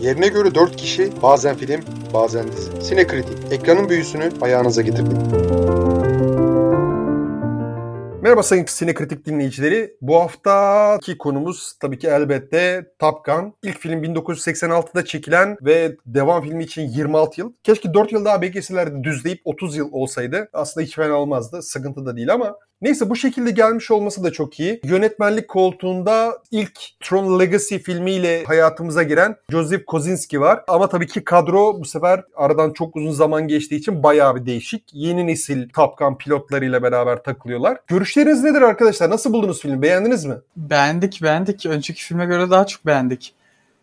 Yerine göre 4 kişi, bazen film, bazen dizi. Sinekritik, ekranın büyüsünü ayağınıza getirdik. Merhaba sayın Sinekritik dinleyicileri. Bu haftaki konumuz tabii ki elbette Top Gun. İlk film 1986'da çekilen ve devam filmi için 26 yıl. Keşke 4 yıl daha bekleselerdi düzleyip 30 yıl olsaydı. Aslında hiç fena olmazdı. Sıkıntı da değil ama Neyse bu şekilde gelmiş olması da çok iyi. Yönetmenlik koltuğunda ilk Tron Legacy filmiyle hayatımıza giren Joseph Kosinski var. Ama tabii ki kadro bu sefer aradan çok uzun zaman geçtiği için bayağı bir değişik. Yeni nesil Top Gun pilotlarıyla beraber takılıyorlar. Görüşleriniz nedir arkadaşlar? Nasıl buldunuz filmi? Beğendiniz mi? Beğendik beğendik. Önceki filme göre daha çok beğendik.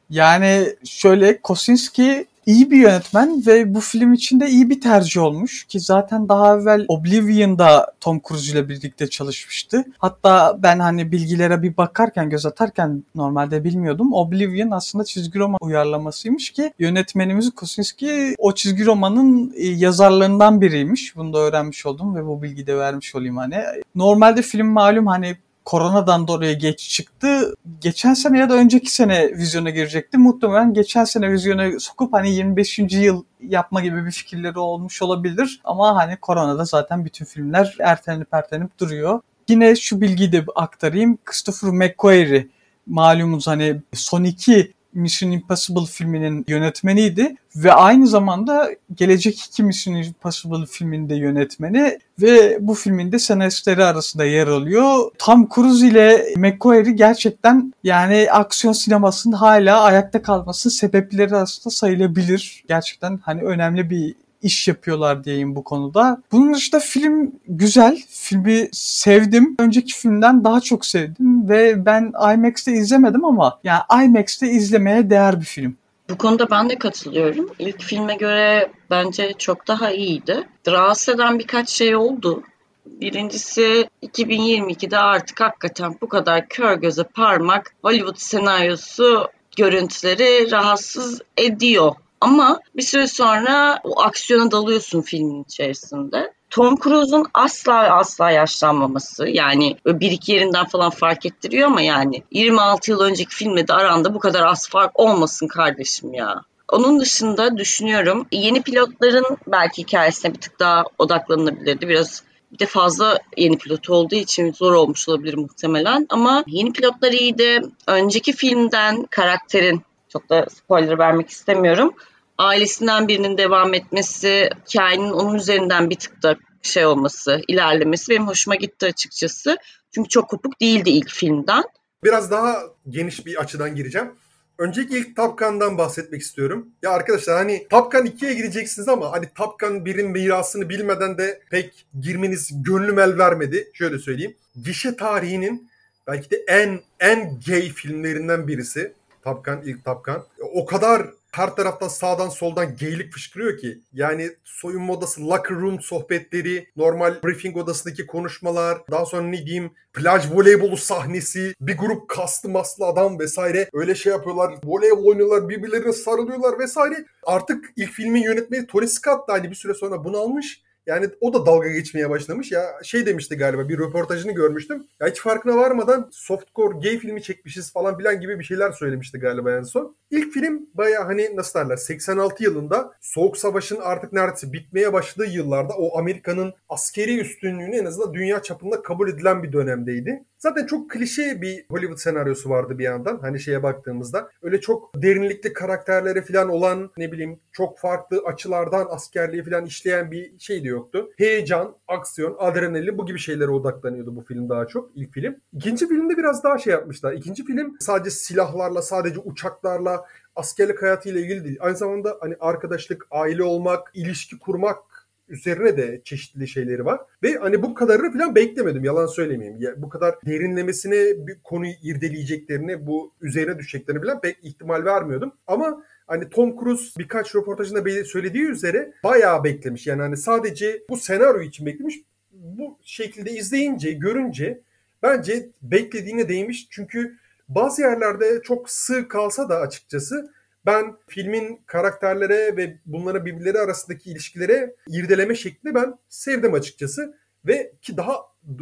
Yani şöyle Kosinski iyi bir yönetmen ve bu film için de iyi bir tercih olmuş ki zaten daha evvel Oblivion'da Tom Cruise ile birlikte çalışmıştı. Hatta ben hani bilgilere bir bakarken göz atarken normalde bilmiyordum. Oblivion aslında çizgi roman uyarlamasıymış ki yönetmenimiz Kosinski o çizgi romanın e, yazarlarından biriymiş. Bunu da öğrenmiş oldum ve bu bilgiyi de vermiş olayım hani. Normalde film malum hani koronadan dolayı geç çıktı. Geçen sene ya da önceki sene vizyona girecekti. Muhtemelen geçen sene vizyona sokup hani 25. yıl yapma gibi bir fikirleri olmuş olabilir. Ama hani koronada zaten bütün filmler ertelenip ertelenip duruyor. Yine şu bilgiyi de aktarayım. Christopher McQuarrie malumunuz hani son iki Mission Impossible filminin yönetmeniydi ve aynı zamanda gelecek iki Mission Impossible filminde yönetmeni ve bu filmin de senaristleri arasında yer alıyor. Tom Cruise ile McQuarrie gerçekten yani aksiyon sinemasının hala ayakta kalmasının sebepleri arasında sayılabilir. Gerçekten hani önemli bir iş yapıyorlar diyeyim bu konuda. Bunun dışında film güzel. Filmi sevdim. Önceki filmden daha çok sevdim ve ben IMAX'te izlemedim ama yani IMAX'te izlemeye değer bir film. Bu konuda ben de katılıyorum. İlk filme göre bence çok daha iyiydi. Rahatsız eden birkaç şey oldu. Birincisi 2022'de artık hakikaten bu kadar kör göze parmak Hollywood senaryosu görüntüleri rahatsız ediyor ama bir süre sonra o aksiyona dalıyorsun filmin içerisinde. Tom Cruise'un asla asla yaşlanmaması yani bir iki yerinden falan fark ettiriyor ama yani 26 yıl önceki filmle de aranda bu kadar az fark olmasın kardeşim ya. Onun dışında düşünüyorum yeni pilotların belki hikayesine bir tık daha odaklanılabilirdi. Biraz bir de fazla yeni pilot olduğu için zor olmuş olabilir muhtemelen. Ama yeni pilotlar iyiydi. Önceki filmden karakterin çok da spoiler vermek istemiyorum ailesinden birinin devam etmesi, hikayenin onun üzerinden bir tık da şey olması, ilerlemesi benim hoşuma gitti açıkçası. Çünkü çok kopuk değildi ilk filmden. Biraz daha geniş bir açıdan gireceğim. Önceki ilk Top Gun'dan bahsetmek istiyorum. Ya arkadaşlar hani Top Gun 2'ye gireceksiniz ama hani Top Gun 1'in mirasını bilmeden de pek girmeniz gönlüm el vermedi. Şöyle söyleyeyim. Gişe tarihinin belki de en en gay filmlerinden birisi. Top Gun, ilk Top Gun. O kadar her taraftan sağdan soldan geylik fışkırıyor ki. Yani soyunma odası, locker room sohbetleri, normal briefing odasındaki konuşmalar, daha sonra ne diyeyim plaj voleybolu sahnesi, bir grup kastı maslı adam vesaire öyle şey yapıyorlar. Voleybol oynuyorlar, birbirlerine sarılıyorlar vesaire. Artık ilk filmin yönetmeni Tony Scott da hani bir süre sonra bunu almış yani o da dalga geçmeye başlamış ya. Şey demişti galiba bir röportajını görmüştüm. Ya hiç farkına varmadan softcore gay filmi çekmişiz falan bilen gibi bir şeyler söylemişti galiba en son. İlk film baya hani nasıl derler 86 yılında Soğuk Savaş'ın artık neredeyse bitmeye başladığı yıllarda o Amerika'nın askeri üstünlüğünü en azından dünya çapında kabul edilen bir dönemdeydi. Zaten çok klişe bir Hollywood senaryosu vardı bir yandan. Hani şeye baktığımızda. Öyle çok derinlikli karakterleri falan olan ne bileyim çok farklı açılardan askerliği falan işleyen bir şey de yoktu. Heyecan, aksiyon, adrenalin bu gibi şeylere odaklanıyordu bu film daha çok. ilk film. İkinci filmde biraz daha şey yapmışlar. İkinci film sadece silahlarla, sadece uçaklarla, askerlik hayatıyla ilgili değil. Aynı zamanda hani arkadaşlık, aile olmak, ilişki kurmak üzerine de çeşitli şeyleri var. Ve hani bu kadarını falan beklemedim yalan söylemeyeyim. Ya, bu kadar derinlemesine bir konuyu irdeleyeceklerini, bu üzerine düşeceklerini falan pek ihtimal vermiyordum. Ama hani Tom Cruise birkaç röportajında söylediği üzere bayağı beklemiş. Yani hani sadece bu senaryo için beklemiş. Bu şekilde izleyince, görünce bence beklediğine değmiş. Çünkü bazı yerlerde çok sığ kalsa da açıkçası ben filmin karakterlere ve bunlara birbirleri arasındaki ilişkilere irdeleme şeklini ben sevdim açıkçası. Ve ki daha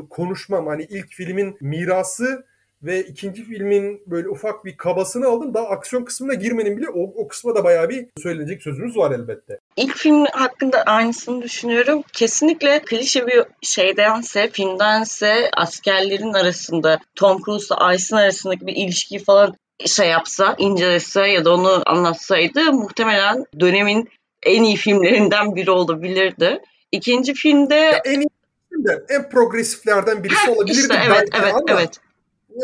konuşmam hani ilk filmin mirası ve ikinci filmin böyle ufak bir kabasını aldım. Daha aksiyon kısmına girmenin bile o, o kısma da bayağı bir söylenecek sözümüz var elbette. İlk film hakkında aynısını düşünüyorum. Kesinlikle klişe bir şeydense, filmdense askerlerin arasında Tom Cruise'la Ice'ın arasındaki bir ilişkiyi falan şey yapsa, incelese ya da onu anlatsaydı muhtemelen dönemin en iyi filmlerinden biri olabilirdi. İkinci filmde Ya en iyi filmden, en progresiflerden birisi Heh, olabilirdi işte evet evet ama evet.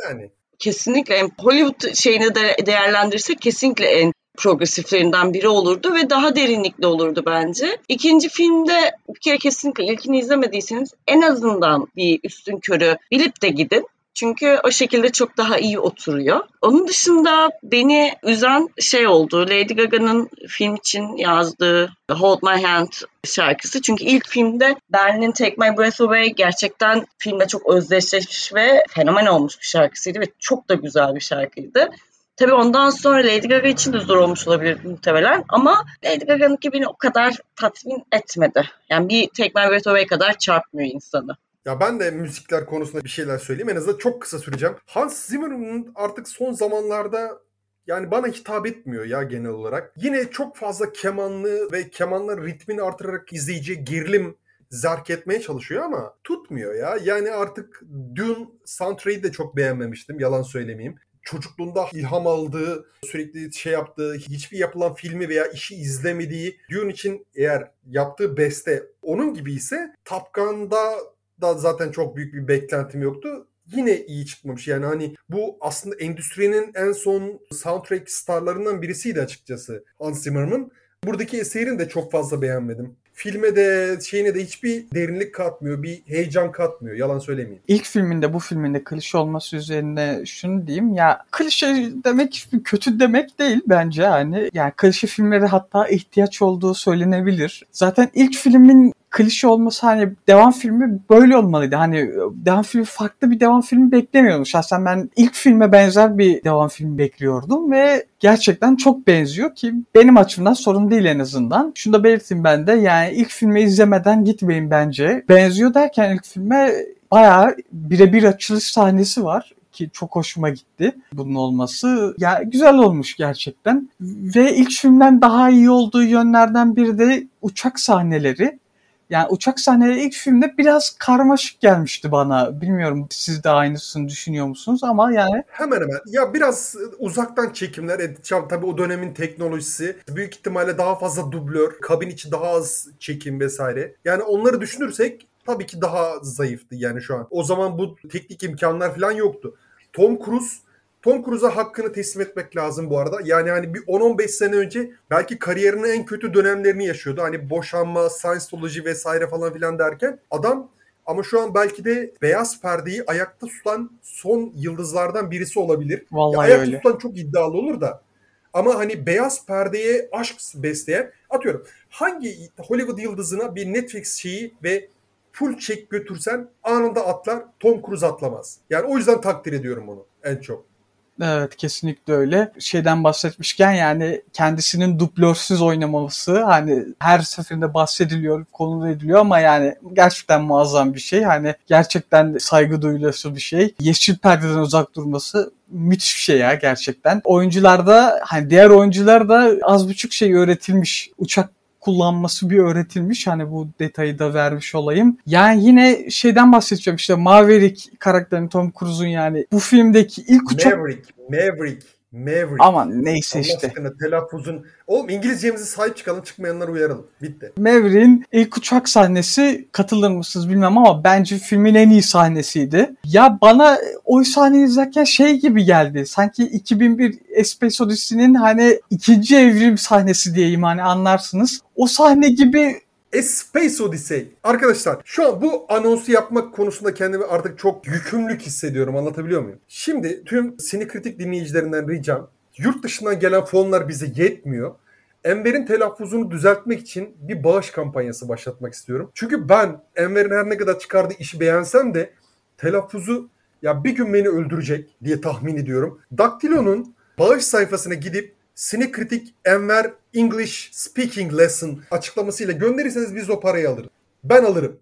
yani Kesinlikle en Hollywood şeyini de değerlendirirsek kesinlikle en progresiflerinden biri olurdu ve daha derinlikli olurdu bence. İkinci filmde bir kere kesinlikle ilkini izlemediyseniz en azından bir üstün körü bilip de gidin. Çünkü o şekilde çok daha iyi oturuyor. Onun dışında beni üzen şey oldu. Lady Gaga'nın film için yazdığı Hold My Hand şarkısı. Çünkü ilk filmde Berlin'in Take My Breath Away gerçekten filmle çok özdeşleşmiş ve fenomen olmuş bir şarkısıydı ve çok da güzel bir şarkıydı. Tabii ondan sonra Lady Gaga için de zor olmuş olabilir muhtemelen ama Lady Gaga'nınki beni o kadar tatmin etmedi. Yani bir Take My Breath Away kadar çarpmıyor insanı. Ya ben de müzikler konusunda bir şeyler söyleyeyim. En azından çok kısa süreceğim. Hans Zimmer'ın artık son zamanlarda yani bana hitap etmiyor ya genel olarak. Yine çok fazla kemanlı ve kemanların ritmini artırarak izleyiciye gerilim zerk etmeye çalışıyor ama tutmuyor ya. Yani artık Dune soundtrack'i de çok beğenmemiştim. Yalan söylemeyeyim. Çocukluğunda ilham aldığı, sürekli şey yaptığı, hiçbir yapılan filmi veya işi izlemediği Dune için eğer yaptığı beste onun gibi ise Top Gun'da da zaten çok büyük bir beklentim yoktu. Yine iyi çıkmamış. Yani hani bu aslında endüstrinin en son soundtrack starlarından birisiydi açıkçası Hans Zimmer'ın. Buradaki eserini de çok fazla beğenmedim. Filme de şeyine de hiçbir derinlik katmıyor, bir heyecan katmıyor. Yalan söylemeyeyim. İlk filminde bu filminde klişe olması üzerine şunu diyeyim ya klişe demek kötü demek değil bence hani yani klişe filmlere hatta ihtiyaç olduğu söylenebilir. Zaten ilk filmin klişe olması hani devam filmi böyle olmalıydı. Hani devam filmi farklı bir devam filmi beklemiyordum. Şahsen ben ilk filme benzer bir devam filmi bekliyordum ve gerçekten çok benziyor ki benim açımdan sorun değil en azından. Şunu da belirteyim ben de yani ilk filmi izlemeden gitmeyin bence. Benziyor derken ilk filme bayağı birebir açılış sahnesi var ki çok hoşuma gitti bunun olması. Ya güzel olmuş gerçekten. Ve ilk filmden daha iyi olduğu yönlerden biri de uçak sahneleri. Yani uçak sahneleri ilk filmde biraz karmaşık gelmişti bana. Bilmiyorum siz de aynısını düşünüyor musunuz ama yani. Hemen hemen. Ya biraz uzaktan çekimler. E, tabii o dönemin teknolojisi. Büyük ihtimalle daha fazla dublör. Kabin içi daha az çekim vesaire. Yani onları düşünürsek tabii ki daha zayıftı yani şu an. O zaman bu teknik imkanlar falan yoktu. Tom Cruise Tom Cruise'a hakkını teslim etmek lazım bu arada. Yani hani bir 10-15 sene önce belki kariyerinin en kötü dönemlerini yaşıyordu. Hani boşanma, Scientology vesaire falan filan derken adam ama şu an belki de beyaz perdeyi ayakta tutan son yıldızlardan birisi olabilir. Vallahi ya ayakta öyle. tutan çok iddialı olur da. Ama hani beyaz perdeye aşk besleyen atıyorum hangi Hollywood yıldızına bir Netflix şeyi ve full çek götürsen anında atlar Tom Cruise atlamaz. Yani o yüzden takdir ediyorum onu en çok. Evet kesinlikle öyle. Şeyden bahsetmişken yani kendisinin dublörsüz oynaması hani her seferinde bahsediliyor, konu ediliyor ama yani gerçekten muazzam bir şey. Hani gerçekten saygı duyulası bir şey. Yeşil perdeden uzak durması müthiş bir şey ya gerçekten. Oyuncularda hani diğer oyuncular da az buçuk şey öğretilmiş. Uçak kullanması bir öğretilmiş. Hani bu detayı da vermiş olayım. Yani yine şeyden bahsedeceğim işte Maverick karakterini Tom Cruise'un yani bu filmdeki ilk uçak Maverick, Maverick, Maverick. ama neyse Allah işte. aşkına telaffuzun. Oğlum İngilizcemize sahip çıkalım çıkmayanları uyaralım. Bitti. Maverick'in ilk uçak sahnesi katılır mısınız bilmem ama bence filmin en iyi sahnesiydi. Ya bana o sahneyi izlerken şey gibi geldi. Sanki 2001 Space Odyssey'nin hani ikinci evrim sahnesi diyeyim hani anlarsınız. O sahne gibi A Space Odyssey. Arkadaşlar şu an bu anonsu yapmak konusunda kendimi artık çok yükümlülük hissediyorum. Anlatabiliyor muyum? Şimdi tüm sinekritik dinleyicilerinden ricam. Yurt dışından gelen fonlar bize yetmiyor. Enver'in telaffuzunu düzeltmek için bir bağış kampanyası başlatmak istiyorum. Çünkü ben Enver'in her ne kadar çıkardığı işi beğensem de telaffuzu ya bir gün beni öldürecek diye tahmin ediyorum. Daktilo'nun bağış sayfasına gidip Sinekritik Enver English Speaking Lesson açıklamasıyla gönderirseniz biz o parayı alırız. Ben alırım.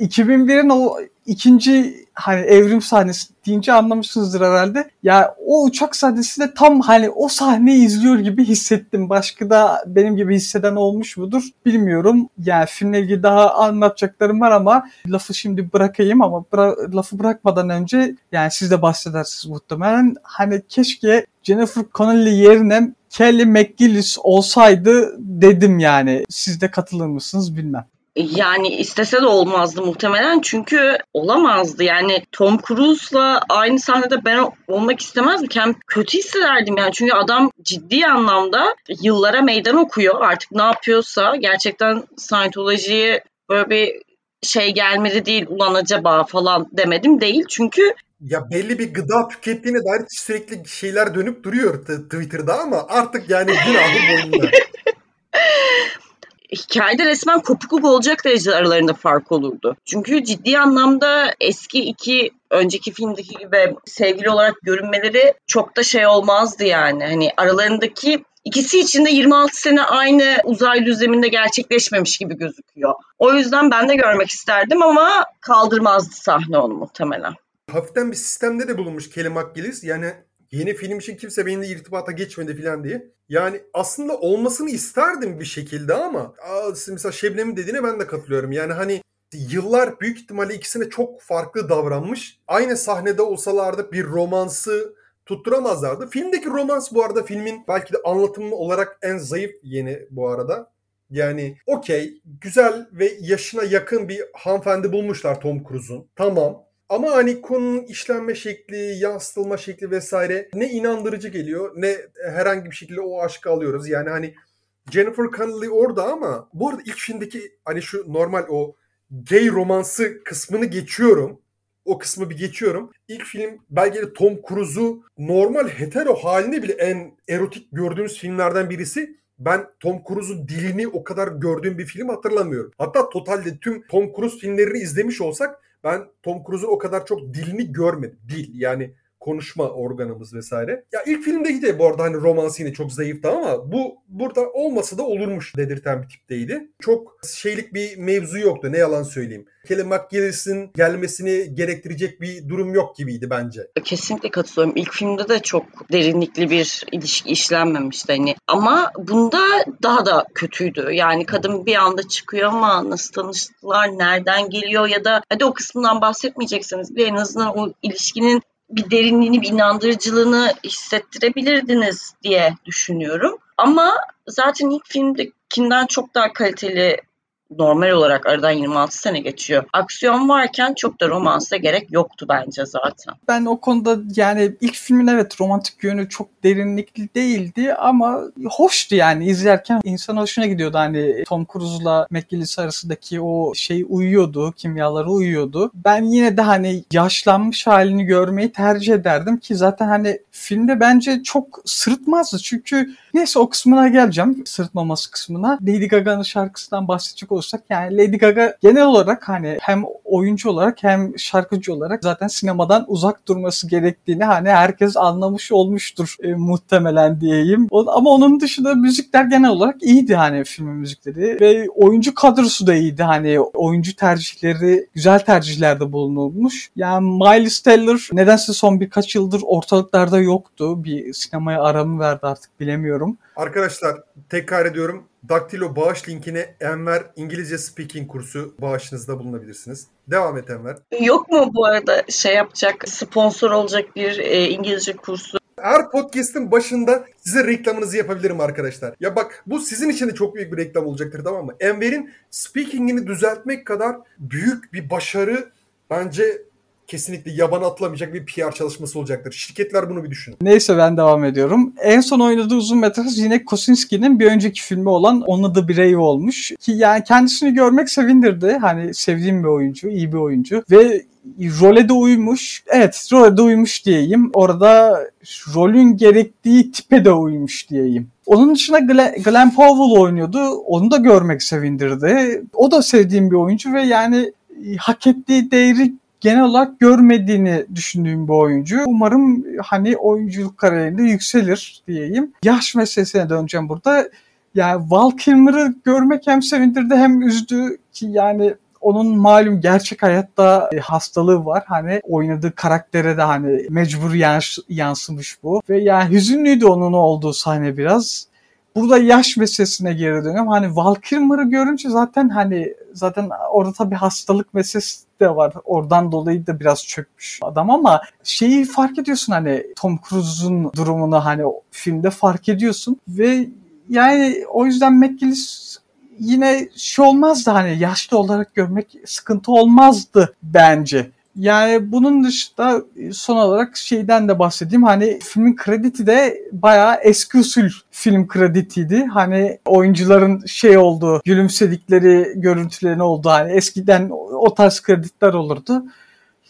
2001'in o ikinci hani evrim sahnesi deyince anlamışsınızdır herhalde. Ya o uçak sahnesi de tam hani o sahneyi izliyor gibi hissettim. Başka da benim gibi hisseden olmuş mudur bilmiyorum. Yani filmle ilgili daha anlatacaklarım var ama lafı şimdi bırakayım ama bıra- lafı bırakmadan önce yani siz de bahsedersiniz muhtemelen. Hani keşke Jennifer Connelly yerine Kelly McGillis olsaydı dedim yani. Siz de katılır mısınız bilmem. Yani istese de olmazdı muhtemelen çünkü olamazdı. Yani Tom Cruise'la aynı sahnede ben olmak istemezdim. Hem kötü hissederdim yani çünkü adam ciddi anlamda yıllara meydan okuyor. Artık ne yapıyorsa gerçekten Scientology'ye böyle bir şey gelmedi değil ulan acaba falan demedim değil. Çünkü Ya belli bir gıda tükettiğine dair sürekli şeyler dönüp duruyor Twitter'da ama artık yani günahı boyunda. hikayede resmen kopukluk olacak derecede aralarında fark olurdu. Çünkü ciddi anlamda eski iki önceki filmdeki gibi sevgili olarak görünmeleri çok da şey olmazdı yani. Hani aralarındaki ikisi için de 26 sene aynı uzay düzleminde gerçekleşmemiş gibi gözüküyor. O yüzden ben de görmek isterdim ama kaldırmazdı sahne onu muhtemelen. Hafiften bir sistemde de bulunmuş Kelly McGillis. Yani yeni film için kimse benimle irtibata geçmedi falan diye. Yani aslında olmasını isterdim bir şekilde ama mesela Şebnem'in dediğine ben de katılıyorum. Yani hani yıllar büyük ihtimalle ikisine çok farklı davranmış. Aynı sahnede olsalardı bir romansı tutturamazlardı. Filmdeki romans bu arada filmin belki de anlatımı olarak en zayıf yeni bu arada. Yani okey güzel ve yaşına yakın bir hanımefendi bulmuşlar Tom Cruise'un. Tamam. Ama hani konunun işlenme şekli, yansıtılma şekli vesaire ne inandırıcı geliyor ne herhangi bir şekilde o aşkı alıyoruz. Yani hani Jennifer Connelly orada ama bu arada ilk filmdeki hani şu normal o gay romansı kısmını geçiyorum. O kısmı bir geçiyorum. İlk film de Tom Cruise'u normal hetero halinde bile en erotik gördüğümüz filmlerden birisi. Ben Tom Cruise'un dilini o kadar gördüğüm bir film hatırlamıyorum. Hatta totalde tüm Tom Cruise filmlerini izlemiş olsak ben Tom Cruise'un o kadar çok dilini görmedim. Dil yani konuşma organımız vesaire. Ya ilk filmdeki de bu arada hani romans yine çok zayıftı ama bu burada olmasa da olurmuş dedirten bir tipteydi. Çok şeylik bir mevzu yoktu ne yalan söyleyeyim. Kelly McGillis'in gelmesini gerektirecek bir durum yok gibiydi bence. Kesinlikle katılıyorum. İlk filmde de çok derinlikli bir ilişki işlenmemişti hani. Ama bunda daha da kötüydü. Yani kadın bir anda çıkıyor ama nasıl tanıştılar, nereden geliyor ya da hadi o kısmından bahsetmeyecekseniz bile en azından o ilişkinin bir derinliğini, bir inandırıcılığını hissettirebilirdiniz diye düşünüyorum. Ama zaten ilk filmdekinden çok daha kaliteli normal olarak aradan 26 sene geçiyor. Aksiyon varken çok da romansa gerek yoktu bence zaten. Ben o konuda yani ilk filmin evet romantik yönü çok derinlikli değildi ama hoştu yani izlerken insan hoşuna gidiyordu. Hani Tom Cruise'la McGillis arasındaki o şey uyuyordu, kimyaları uyuyordu. Ben yine de hani yaşlanmış halini görmeyi tercih ederdim ki zaten hani filmde bence çok sırıtmazdı. Çünkü neyse o kısmına geleceğim. Sırıtmaması kısmına. Lady Gaga'nın şarkısından bahsedecek olursak yani Lady Gaga genel olarak hani hem oyuncu olarak hem şarkıcı olarak zaten sinemadan uzak durması gerektiğini hani herkes anlamış olmuştur e, muhtemelen diyeyim. O, ama onun dışında müzikler genel olarak iyiydi hani filmin müzikleri ve oyuncu kadrosu da iyiydi hani oyuncu tercihleri güzel tercihlerde bulunulmuş. Yani Miles Teller nedense son birkaç yıldır ortalıklarda yoktu. Bir sinemaya aramı verdi artık bilemiyorum. Arkadaşlar tekrar ediyorum. Daktilo bağış linkine Enver İngilizce speaking kursu bağışınızda bulunabilirsiniz. Devam et Enver. Yok mu bu arada şey yapacak, sponsor olacak bir e, İngilizce kursu? Her podcast'in başında size reklamınızı yapabilirim arkadaşlar. Ya bak bu sizin için de çok büyük bir reklam olacaktır tamam mı? Enver'in speaking'ini düzeltmek kadar büyük bir başarı bence kesinlikle yaban atlamayacak bir PR çalışması olacaktır. Şirketler bunu bir düşünün. Neyse ben devam ediyorum. En son oynadığı uzun metraj yine Kosinski'nin bir önceki filmi olan Onun Adı Birey olmuş. Ki yani kendisini görmek sevindirdi. Hani sevdiğim bir oyuncu, iyi bir oyuncu. Ve role de uymuş. Evet role de uymuş diyeyim. Orada rolün gerektiği tipe de uymuş diyeyim. Onun dışında Glenn, Glenn Powell oynuyordu. Onu da görmek sevindirdi. O da sevdiğim bir oyuncu ve yani hak ettiği değeri genel olarak görmediğini düşündüğüm bir oyuncu. Umarım hani oyunculuk kariyerinde yükselir diyeyim. Yaş meselesine döneceğim burada. Yani Val Kilmer'ı görmek hem sevindirdi hem üzdü ki yani onun malum gerçek hayatta e, hastalığı var. Hani oynadığı karaktere de hani mecbur yans- yansımış bu. Ve yani hüzünlüydü onun olduğu sahne biraz. Burada yaş meselesine geri dönüyorum. Hani Val Kilmer'ı görünce zaten hani zaten orada tabii hastalık meselesi de var. Oradan dolayı da biraz çökmüş adam ama şeyi fark ediyorsun hani Tom Cruise'un durumunu hani filmde fark ediyorsun ve yani o yüzden McGillis yine şey olmazdı hani yaşlı olarak görmek sıkıntı olmazdı bence. Yani bunun dışında son olarak şeyden de bahsedeyim. Hani filmin krediti de bayağı eski usul film kreditiydi. Hani oyuncuların şey olduğu, gülümsedikleri görüntülerin olduğu hani eskiden o tarz kreditler olurdu.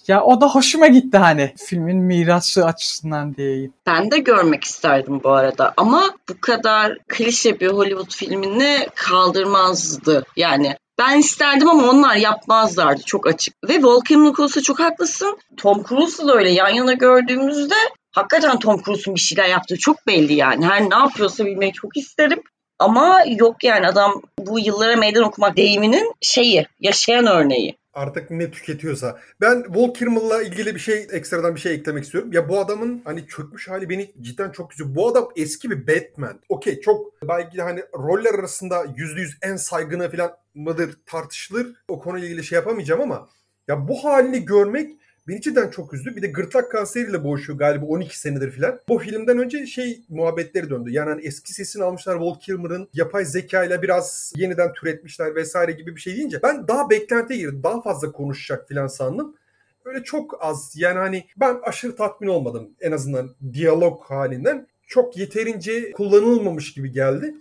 Ya o da hoşuma gitti hani filmin mirası açısından diyeyim. Ben de görmek isterdim bu arada ama bu kadar klişe bir Hollywood filmini kaldırmazdı. Yani ben isterdim ama onlar yapmazlardı çok açık. Ve Volkan konusunda çok haklısın. Tom Cruise'la da öyle yan yana gördüğümüzde hakikaten Tom Cruise'un bir şeyler yaptığı çok belli yani. Her ne yapıyorsa bilmeyi çok isterim. Ama yok yani adam bu yıllara meydan okumak deyiminin şeyi, yaşayan örneği artık ne tüketiyorsa. Ben Walt Kilmer'la ilgili bir şey ekstradan bir şey eklemek istiyorum. Ya bu adamın hani çökmüş hali beni cidden çok güzel. Bu adam eski bir Batman. Okey çok belki hani roller arasında %100 en saygını falan mıdır tartışılır. O konuyla ilgili şey yapamayacağım ama ya bu halini görmek Beni cidden çok üzdü. Bir de gırtlak kanseriyle boğuşuyor galiba 12 senedir filan. Bu filmden önce şey muhabbetleri döndü. Yani hani eski sesini almışlar Walt Kilmer'ın yapay zeka ile biraz yeniden türetmişler vesaire gibi bir şey deyince ben daha beklentiye girdim. Daha fazla konuşacak filan sandım. Öyle çok az yani hani ben aşırı tatmin olmadım en azından diyalog halinden. Çok yeterince kullanılmamış gibi geldi.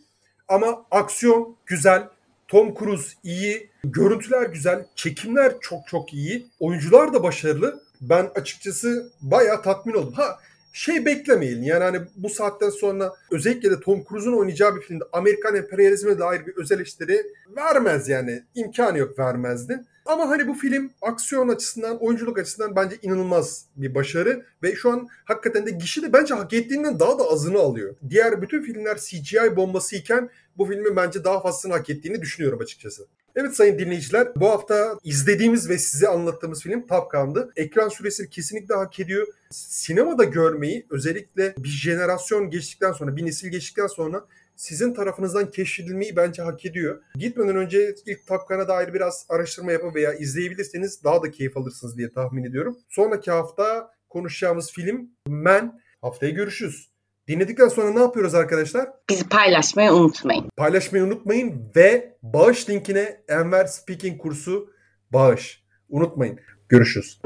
Ama aksiyon güzel, Tom Cruise iyi, görüntüler güzel, çekimler çok çok iyi, oyuncular da başarılı. Ben açıkçası bayağı tatmin oldum. Ha şey beklemeyin yani hani bu saatten sonra özellikle de Tom Cruise'un oynayacağı bir filmde Amerikan emperyalizme dair bir öz eleştiri vermez yani. imkanı yok vermezdi. Ama hani bu film aksiyon açısından, oyunculuk açısından bence inanılmaz bir başarı. Ve şu an hakikaten de gişi de bence hak ettiğinden daha da azını alıyor. Diğer bütün filmler CGI bombası iken bu filmin bence daha fazlasını hak ettiğini düşünüyorum açıkçası. Evet sayın dinleyiciler bu hafta izlediğimiz ve size anlattığımız film Top Gun'dı. Ekran süresini kesinlikle hak ediyor. Sinemada görmeyi özellikle bir jenerasyon geçtikten sonra, bir nesil geçtikten sonra sizin tarafınızdan keşfedilmeyi bence hak ediyor. Gitmeden önce ilk Top Gun'a dair biraz araştırma yapıp veya izleyebilirseniz daha da keyif alırsınız diye tahmin ediyorum. Sonraki hafta konuşacağımız film Men. Haftaya görüşürüz. Dinledikten sonra ne yapıyoruz arkadaşlar? Bizi paylaşmayı unutmayın. Paylaşmayı unutmayın ve bağış linkine Enver Speaking kursu bağış. Unutmayın. Görüşürüz.